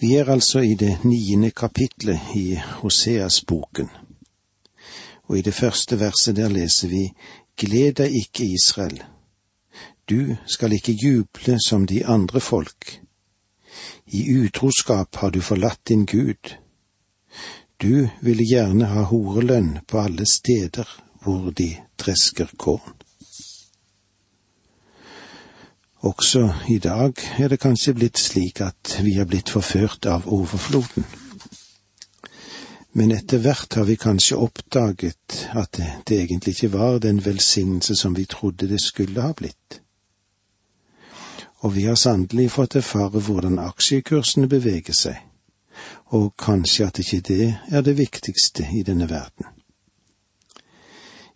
Vi er altså i det niende kapitlet i Hoseas-boken, og i det første verset der leser vi Gled deg ikke, Israel, du skal ikke juble som de andre folk. I utroskap har du forlatt din Gud. Du ville gjerne ha horelønn på alle steder hvor de tresker korn. Også i dag er det kanskje blitt slik at vi er blitt forført av overfloden. Men etter hvert har vi kanskje oppdaget at det, egentlig ikke var den velsignelse som vi trodde det skulle ha blitt. Og vi har sannelig fått erfare hvordan aksjekursene beveger seg, og kanskje at ikke det er det viktigste i denne verden.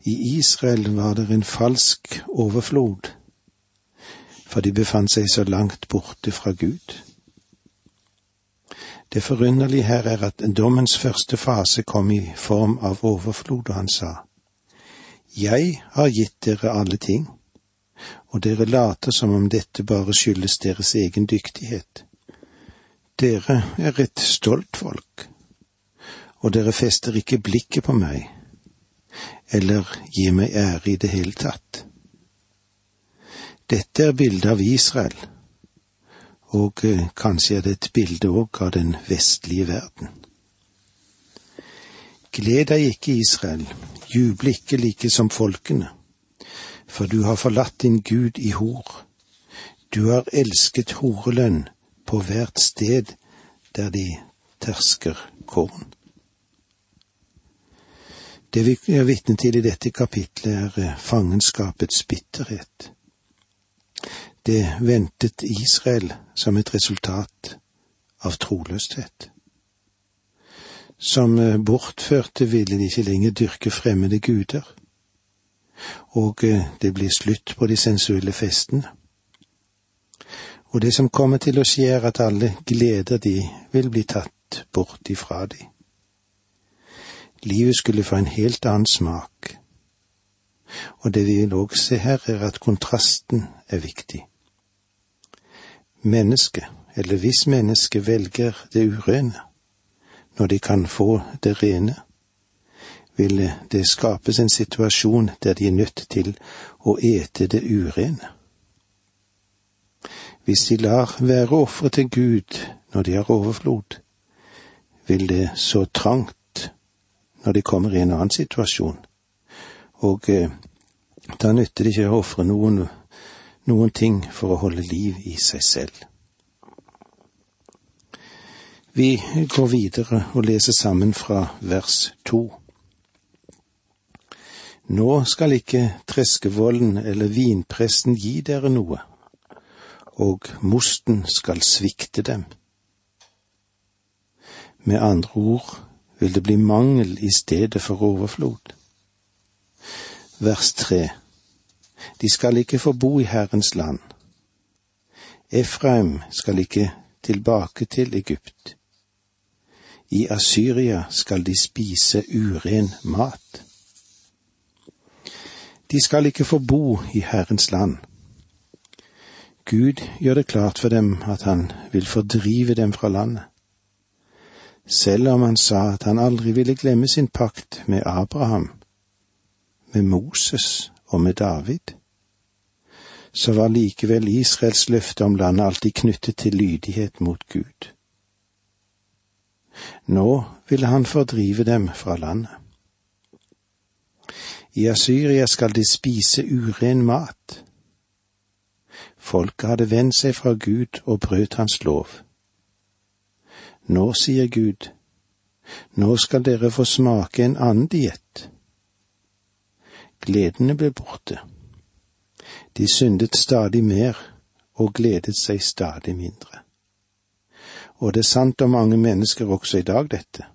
I Israel var det en falsk overflod for de befant seg så langt borte fra Gud. Det forunderlige her er at dommens første fase kom i form av overflod, og han sa, Jeg har gitt dere alle ting, og dere later som om dette bare skyldes deres egen dyktighet. Dere er et stolt folk, og dere fester ikke blikket på meg, eller gir meg ære i det hele tatt. Dette er bildet av Israel, og eh, kanskje er det et bilde òg av den vestlige verden. Gled deg ikke, Israel, juble ikke like som folkene, for du har forlatt din Gud i hor. Du har elsket horelønn på hvert sted der de tersker korn. Det vi er vitne til i dette kapitlet, er eh, fangenskapets bitterhet. Det ventet Israel som et resultat av troløshet. Som eh, bortførte ville de ikke lenger dyrke fremmede guder, og eh, det blir slutt på de sensuelle festene. Og det som kommer til å skje, er at alle gleder de vil bli tatt bort ifra de. Livet skulle få en helt annen smak, og det vi vil òg se her, er at kontrasten er viktig. Mennesket, eller hvis mennesket velger det urene, når de kan få det rene, vil det skapes en situasjon der de er nødt til å ete det urene. Hvis de lar være ofre til Gud når de har overflod, vil det så trangt når de kommer i en annen situasjon, og eh, da nytter det ikke å ofre noen noen ting for å holde liv i seg selv. Vi går videre og leser sammen fra vers to. Nå skal ikke treskevollen eller vinpressen gi dere noe, og mosten skal svikte dem. Med andre ord vil det bli mangel i stedet for overflod. Vers tre. De skal ikke få bo i Herrens land. Efraim skal ikke tilbake til Egypt. I Asyria skal de spise uren mat. De skal ikke få bo i Herrens land. Gud gjør det klart for dem at han vil fordrive dem fra landet. Selv om han sa at han aldri ville glemme sin pakt med Abraham, med Moses og med David så var likevel Israels løfte om landet alltid knyttet til lydighet mot Gud. Nå ville han fordrive dem fra landet. I Asyria skal de spise uren mat. Folket hadde vendt seg fra Gud og brøt hans lov. Nå sier Gud, nå skal dere få smake en annen diett. Gledene ble borte. De syndet stadig mer og gledet seg stadig mindre. Og det er sant om mange mennesker også i dag, dette.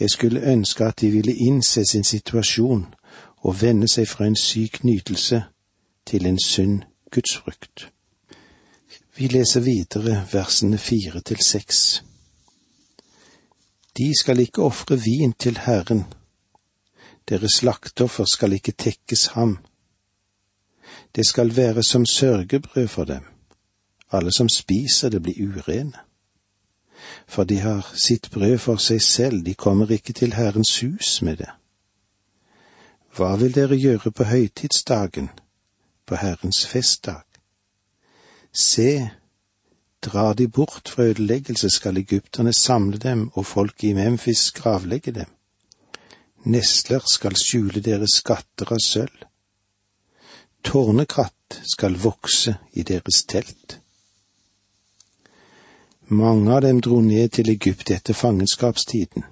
Jeg skulle ønske at de ville innse sin situasjon og vende seg fra en syk nytelse til en sunn gudsfrykt. Vi leser videre versene fire til seks. De skal ikke ofre vin til Herren, deres slaktoffer skal ikke tekkes ham. Det skal være som sørgebrød for dem. Alle som spiser det, blir urene. for de har sitt brød for seg selv, de kommer ikke til Herrens hus med det. Hva vil dere gjøre på høytidsdagen, på Herrens festdag? Se, drar de bort fra ødeleggelse, skal egypterne samle dem og folket i Memphis gravlegge dem. Nesler skal skjule deres skatter av sølv. Tårnekratt skal vokse i deres telt. Mange av dem dro ned til Egypt etter fangenskapstiden,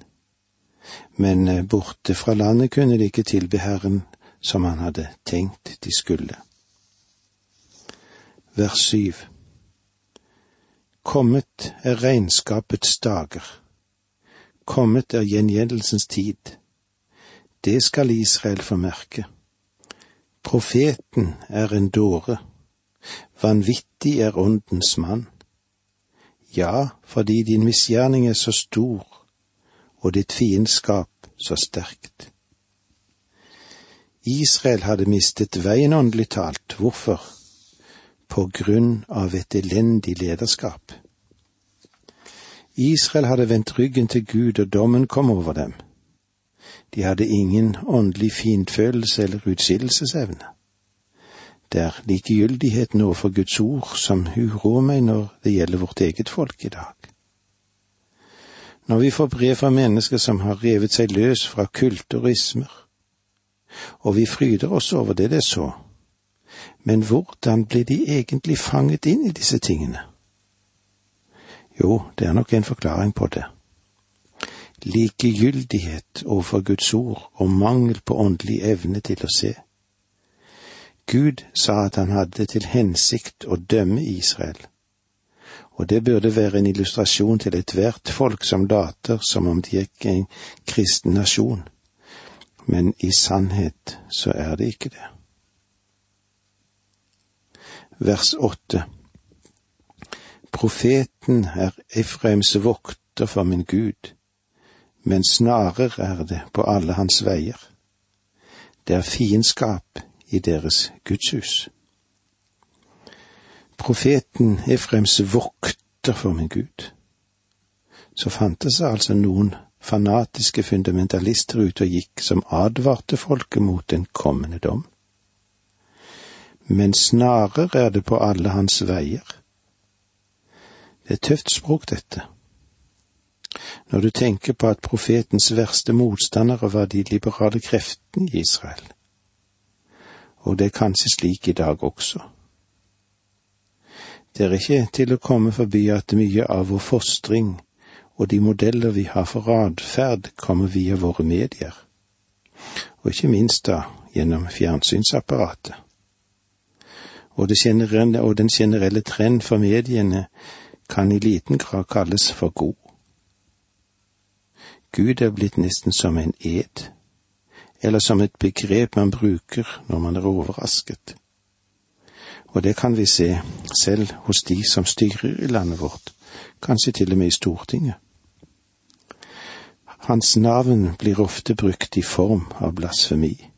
men eh, borte fra landet kunne de ikke tilbe Herren som han hadde tenkt de skulle. Vers syv Kommet er regnskapets dager, kommet er gjengjeldelsens tid. Det skal Israel få merke. Profeten er en dåre, vanvittig er åndens mann. Ja, fordi din misgjerning er så stor, og ditt fiendskap så sterkt. Israel hadde mistet veien åndelig talt. Hvorfor? På grunn av et elendig lederskap. Israel hadde vendt ryggen til Gud, og dommen kom over dem. De hadde ingen åndelig finfølelse eller utskillelsesevne. Det er likegyldigheten overfor Guds ord som uroer meg når det gjelder vårt eget folk i dag. Når vi får brev fra mennesker som har revet seg løs fra kulter og vi fryder oss over det det så, men hvordan blir de egentlig fanget inn i disse tingene? Jo, det er nok en forklaring på det. Likegyldighet overfor Guds ord og mangel på åndelig evne til å se. Gud sa at han hadde til hensikt å dømme Israel, og det burde være en illustrasjon til ethvert folk som later som om de er en kristen nasjon, men i sannhet så er det ikke det. Vers åtte Profeten er Efraims vokter for min Gud, men snarer er det på alle hans veier. Det er fiendskap i deres gudshus. Profeten Efrems vokter for min Gud. Så fantes det altså noen fanatiske fundamentalister ute og gikk som advarte folket mot den kommende dom. Men snarere er det på alle hans veier. Det er tøft språk, dette. Når du tenker på at profetens verste motstandere var de liberale kreftene i Israel og det er kanskje slik i dag også. Det er ikke til å komme forbi at mye av vår fostring og de modeller vi har for atferd, kommer via våre medier, og ikke minst da gjennom fjernsynsapparatet. Og, generelle, og den generelle trend for mediene kan i liten grad kalles for god. Gud er blitt nesten som en ed eller som et begrep man bruker når man er overrasket. Og det kan vi se selv hos de som styrer i landet vårt, kanskje til og med i Stortinget. Hans navn blir ofte brukt i form av blasfemi,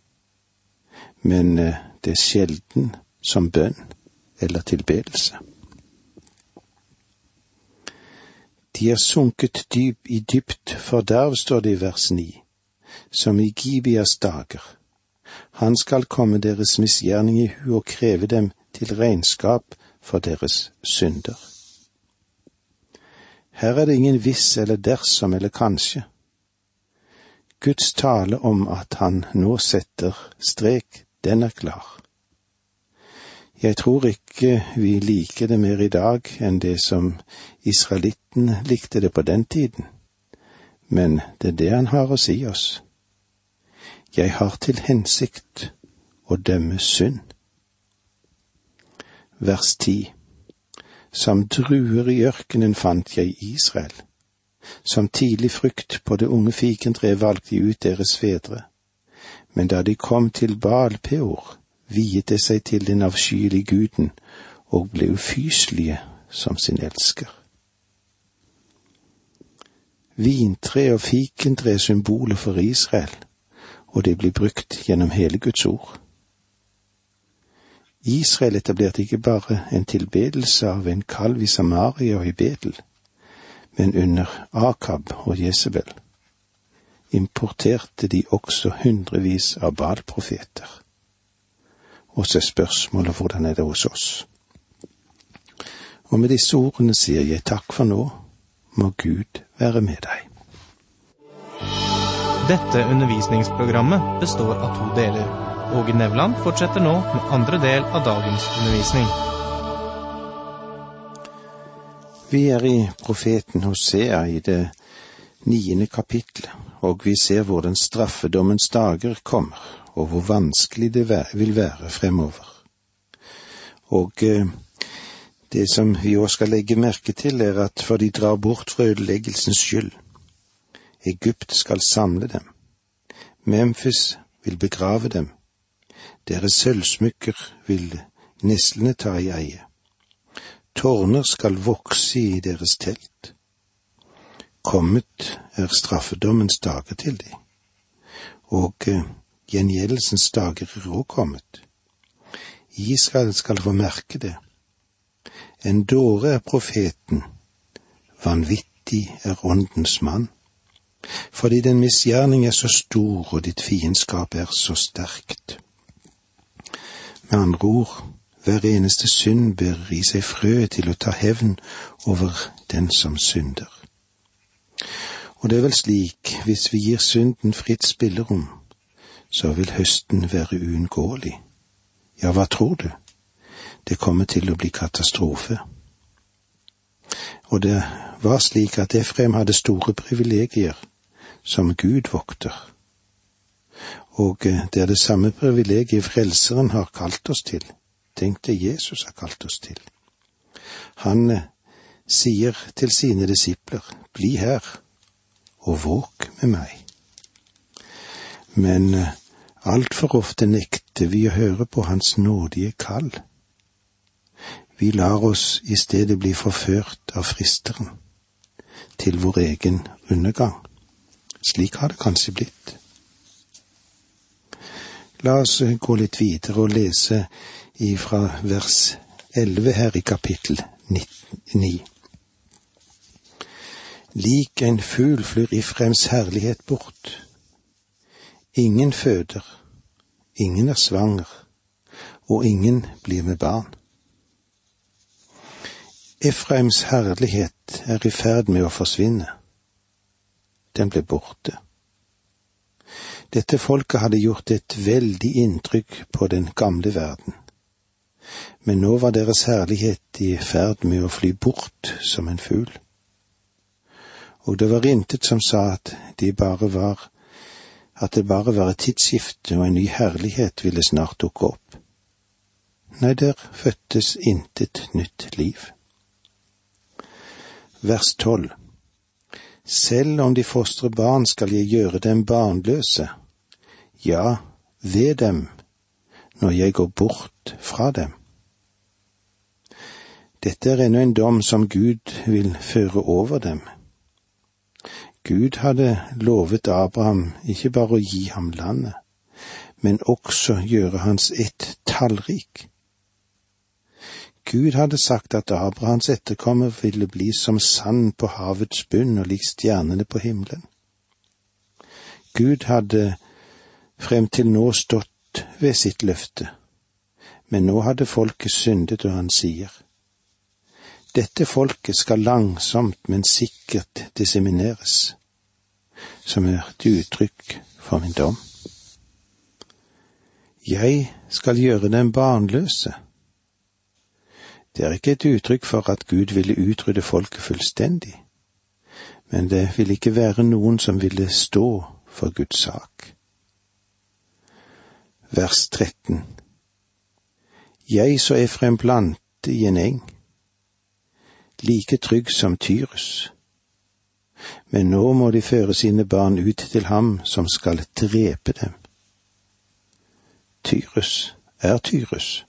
men eh, det er sjelden som bønn eller tilbedelse. De er sunket dyp i dypt forderv, står det i vers ni som i Gibias dager. Han skal komme deres misgjerning i hu og kreve dem til regnskap for deres synder. Her er det ingen hvis eller dersom eller kanskje. Guds tale om at han nå setter strek, den er klar. Jeg tror ikke vi liker det mer i dag enn det som israelitten likte det på den tiden, men det er det han har å si oss. Jeg har til hensikt å dømme synd. Vers ti Som druer i ørkenen fant jeg Israel. Som tidlig frukt på det unge fikentre valgte de ut deres fedre. Men da de kom til Baal Peor, viet det seg til den avskyelige guden og ble ufyselige som sin elsker. Vintre og fikentre er symboler for Israel og det blir brukt gjennom hele Guds ord. Israel etablerte ikke bare en tilbedelse av en kalv i Samaria og i Betel, Men under Akab og Jesebel importerte de også hundrevis av Baal-profeter. Og så er spørsmålet hvordan er det hos oss? Og med disse ordene sier jeg takk for nå, må Gud være med deg. Dette undervisningsprogrammet består av to deler. Åge Nevland fortsetter nå med andre del av dagens undervisning. Vi er i profeten Hosea i det niende kapittelet, og vi ser hvordan straffedommens dager kommer, og hvor vanskelig det vil være fremover. Og eh, det som vi òg skal legge merke til, er at for de drar bort fra ødeleggelsens skyld. Egypt skal samle dem. Memphis vil begrave dem. Deres sølvsmykker vil neslene ta i eie. Tårner skal vokse i deres telt. Kommet er straffedommens dager til de, og eh, gjengjeldelsens dager er òg kommet. Israel skal få merke det. En dåre er profeten, vanvittig er åndens mann. Fordi den misgjerning er så stor og ditt fiendskap er så sterkt. Med andre ord, hver eneste synd bærer i seg frø til å ta hevn over den som synder. Og det er vel slik, hvis vi gir synden fritt spillerom, så vil høsten være uunngåelig. Ja, hva tror du? Det kommer til å bli katastrofe. Og det var slik at Efrem hadde store privilegier som Gud vokter. Og eh, det er det samme privilegiet Frelseren har kalt oss til. Tenk det Jesus har kalt oss til. Han eh, sier til sine disipler, bli her og våk med meg. Men eh, altfor ofte nekter vi å høre på Hans nådige kall. Vi lar oss i stedet bli forført av fristeren til vår egen undergang. Slik har det kanskje blitt. La oss eh, gå litt videre og lese ifra vers 11 her i kapittel 9. Lik en fugl flyr Ifrems herlighet bort. Ingen føder, ingen er svanger, og ingen blir med barn. Efraims herlighet er i ferd med å forsvinne. Den ble borte. Dette folket hadde gjort et veldig inntrykk på den gamle verden, men nå var deres herlighet i ferd med å fly bort som en fugl og det var intet som sa at de bare var at det bare var et tidsskifte og en ny herlighet ville snart dukke opp. Nei, der fødtes intet nytt liv. Vers tolv Selv om de fostre barn skal jeg gjøre dem barnløse, ja, ved dem, når jeg går bort fra dem. Dette er ennå en dom som Gud vil føre over dem Gud hadde lovet Abraham ikke bare å gi ham landet, men også gjøre hans ett tallrik. Gud hadde sagt at Abrahams etterkommer ville bli som sand på havets bunn og lik stjernene på himmelen. Gud hadde frem til nå stått ved sitt løfte, men nå hadde folket syndet, og han sier, Dette folket skal langsomt, men sikkert dissemineres som er et uttrykk for min dom. Jeg skal gjøre dem barnløse. Det er ikke et uttrykk for at Gud ville utrydde folket fullstendig, men det ville ikke være noen som ville stå for Guds sak. Vers 13 Jeg så Efrem plante i en eng, like trygg som Tyrus men nå må de føre sine barn ut til ham som skal drepe dem. Tyrus er Tyrus.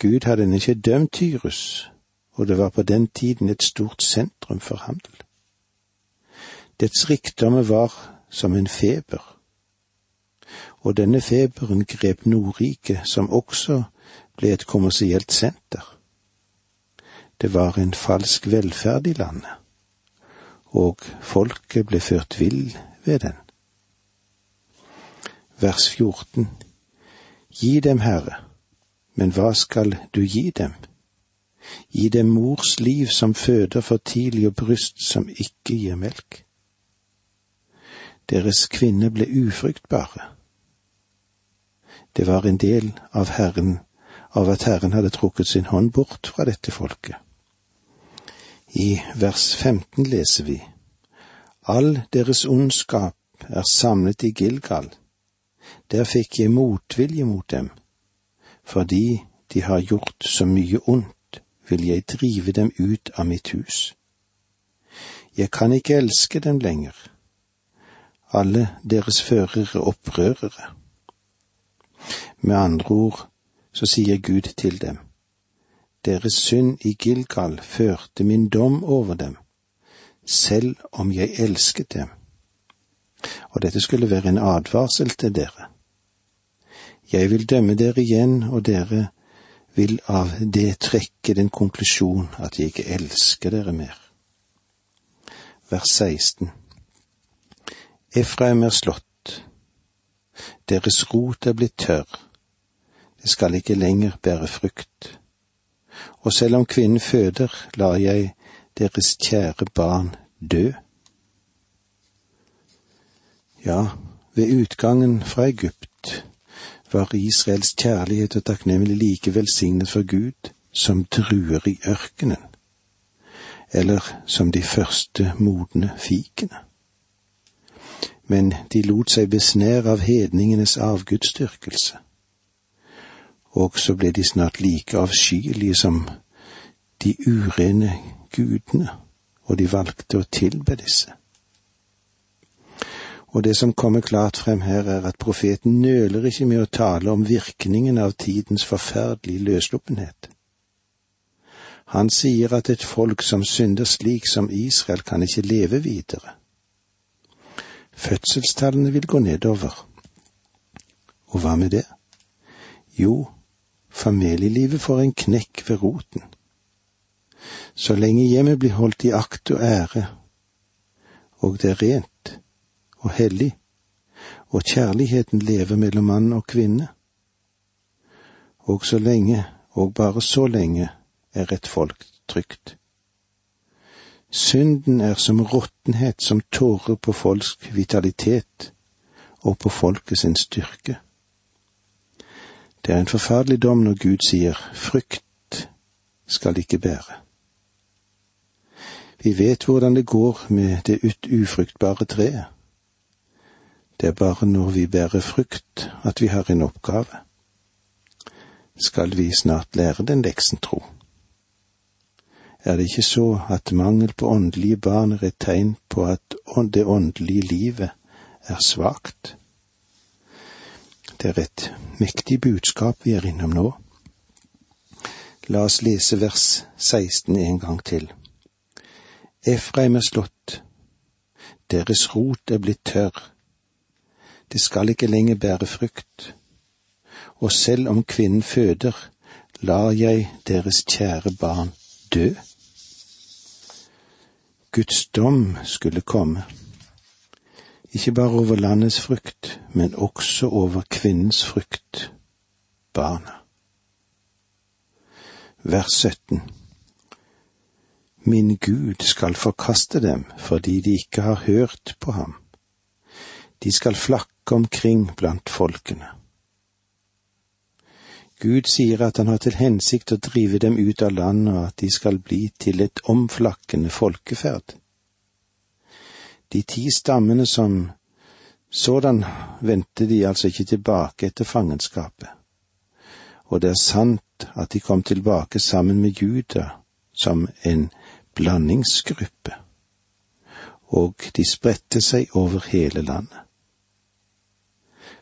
Gud hadde ikke dømt Tyrus, og det var på den tiden et stort sentrum for handel. Dets rikdommer var som en feber, og denne feberen grep Nordriket, som også ble et kommersielt senter. Det var en falsk velferd i landet, og folket ble ført vill ved den. Vers 14 Gi dem, Herre, men hva skal du gi dem? Gi dem mors liv som føder for tidlig og bryst som ikke gir melk. Deres kvinner ble ufruktbare. Det var en del av Herren, av at Herren hadde trukket sin hånd bort fra dette folket. I vers 15 leser vi All deres ondskap er samlet i Gilgal. Der fikk jeg motvilje mot dem. Fordi de har gjort så mye ondt, vil jeg drive dem ut av mitt hus. Jeg kan ikke elske dem lenger. Alle deres førere opprørere. Med andre ord så sier Gud til dem, Deres synd i Gilgal førte min dom over dem, selv om jeg elsket dem. Og dette skulle være en advarsel til dere. Jeg vil dømme dere igjen, og dere vil av det trekke den konklusjon at jeg ikke elsker dere mer. Vers 16 Efraim er slått, deres rot er blitt tørr, det skal ikke lenger bære frukt. Og selv om kvinnen føder, lar jeg deres kjære barn dø. Ja, ved utgangen fra Egypt var Israels kjærlighet og takknemlig like velsignet for Gud som druer i ørkenen, eller som de første modne fikene. Men de lot seg besnære av hedningenes avgudsdyrkelse, og så ble de snart like avskyelige som de urene gudene, og de valgte å tilbe disse. Og det som kommer klart frem her, er at profeten nøler ikke med å tale om virkningen av tidens forferdelige løsluppenhet. Han sier at et folk som synder slik som Israel, kan ikke leve videre. Fødselstallene vil gå nedover. Og hva med det? Jo, familielivet får en knekk ved roten. Så lenge hjemmet blir holdt i akt og ære, og det er rent, og hellig, og kjærligheten lever mellom mann og kvinne. Og så lenge, og bare så lenge, er et folk trygt. Synden er som råttenhet som tårer på folks vitalitet og på folket sin styrke. Det er en forferdelig dom når Gud sier frykt skal ikke bære. Vi vet hvordan det går med det ufruktbare treet. Det er bare når vi bærer frukt at vi har en oppgave. Skal vi snart lære den leksen, tro? Er det ikke så at mangel på åndelige barn er et tegn på at det åndelige livet er svakt? Det er et mektig budskap vi er innom nå. La oss lese vers 16 en gang til. Efraim er slått, deres rot er blitt tørr, det skal ikke lenger bære frukt. Og selv om kvinnen føder, lar jeg deres kjære barn dø. Guds dom skulle komme, ikke bare over landets frukt, men også over kvinnens frukt, barna. Vers 17 Min Gud skal forkaste dem fordi de ikke har hørt på ham. De skal flakke omkring blant folkene. Gud sier at han har til hensikt å drive dem ut av landet, og at de skal bli til et omflakkende folkeferd. De ti stammene som sådan vendte de altså ikke tilbake etter fangenskapet, og det er sant at de kom tilbake sammen med Juda som en blandingsgruppe, og de spredte seg over hele landet.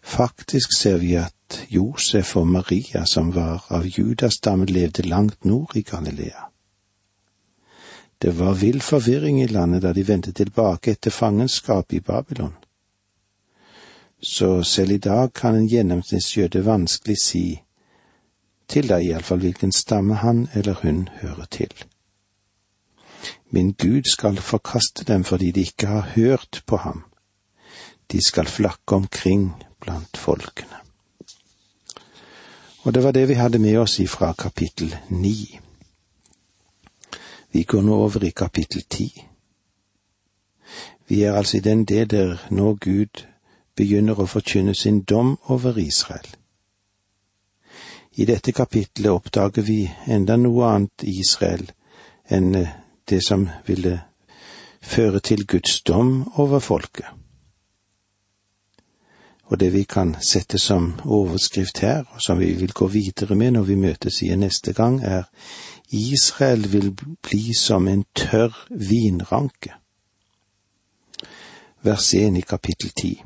Faktisk ser vi at Josef og Maria, som var av judastammen, levde langt nord i Galilea. Det var vill forvirring i landet da de vendte tilbake etter fangenskap i Babylon. Så selv i dag kan en gjennomsnittsjøde vanskelig si til deg iallfall hvilken stamme han eller hun hører til. Min Gud skal forkaste dem fordi de ikke har hørt på ham. De skal flakke omkring blant folkene. Og det var det vi hadde med oss ifra kapittel ni. Vi går nå over i kapittel ti. Vi er altså i den del der nå Gud begynner å forkynne sin dom over Israel. I dette kapitlet oppdager vi enda noe annet Israel enn det som ville føre til Guds dom over folket. Og det vi kan sette som overskrift her, og som vi vil gå videre med når vi møtes igjen neste gang, er Israel vil bli som en tørr vinranke. Vers 1 i kapittel 10.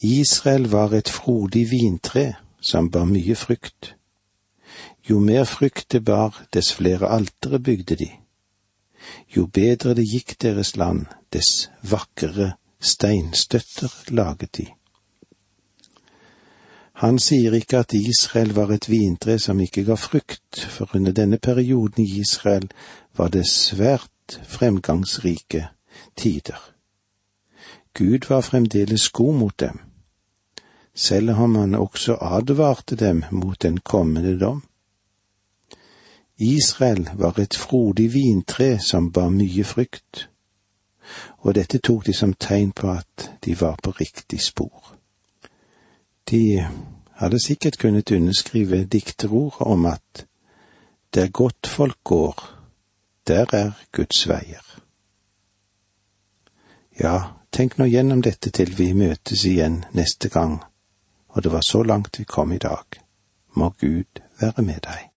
Israel var et frodig vintre som bar mye frukt. Jo mer frukt det bar, dess flere altere bygde de. Jo bedre det gikk deres land, dess vakrere steinstøtter laget de. Han sier ikke at Israel var et vintre som ikke ga frukt, for under denne perioden i Israel var det svært fremgangsrike tider. Gud var fremdeles god mot dem, selv om han også advarte dem mot den kommende dom. Israel var et frodig vintre som bar mye frykt, og dette tok de som tegn på at de var på riktig spor. De hadde sikkert kunnet underskrive dikterord om at der godt folk går, der er Guds veier. Ja, tenk nå gjennom dette til vi møtes igjen neste gang, og det var så langt vi kom i dag. Må Gud være med deg.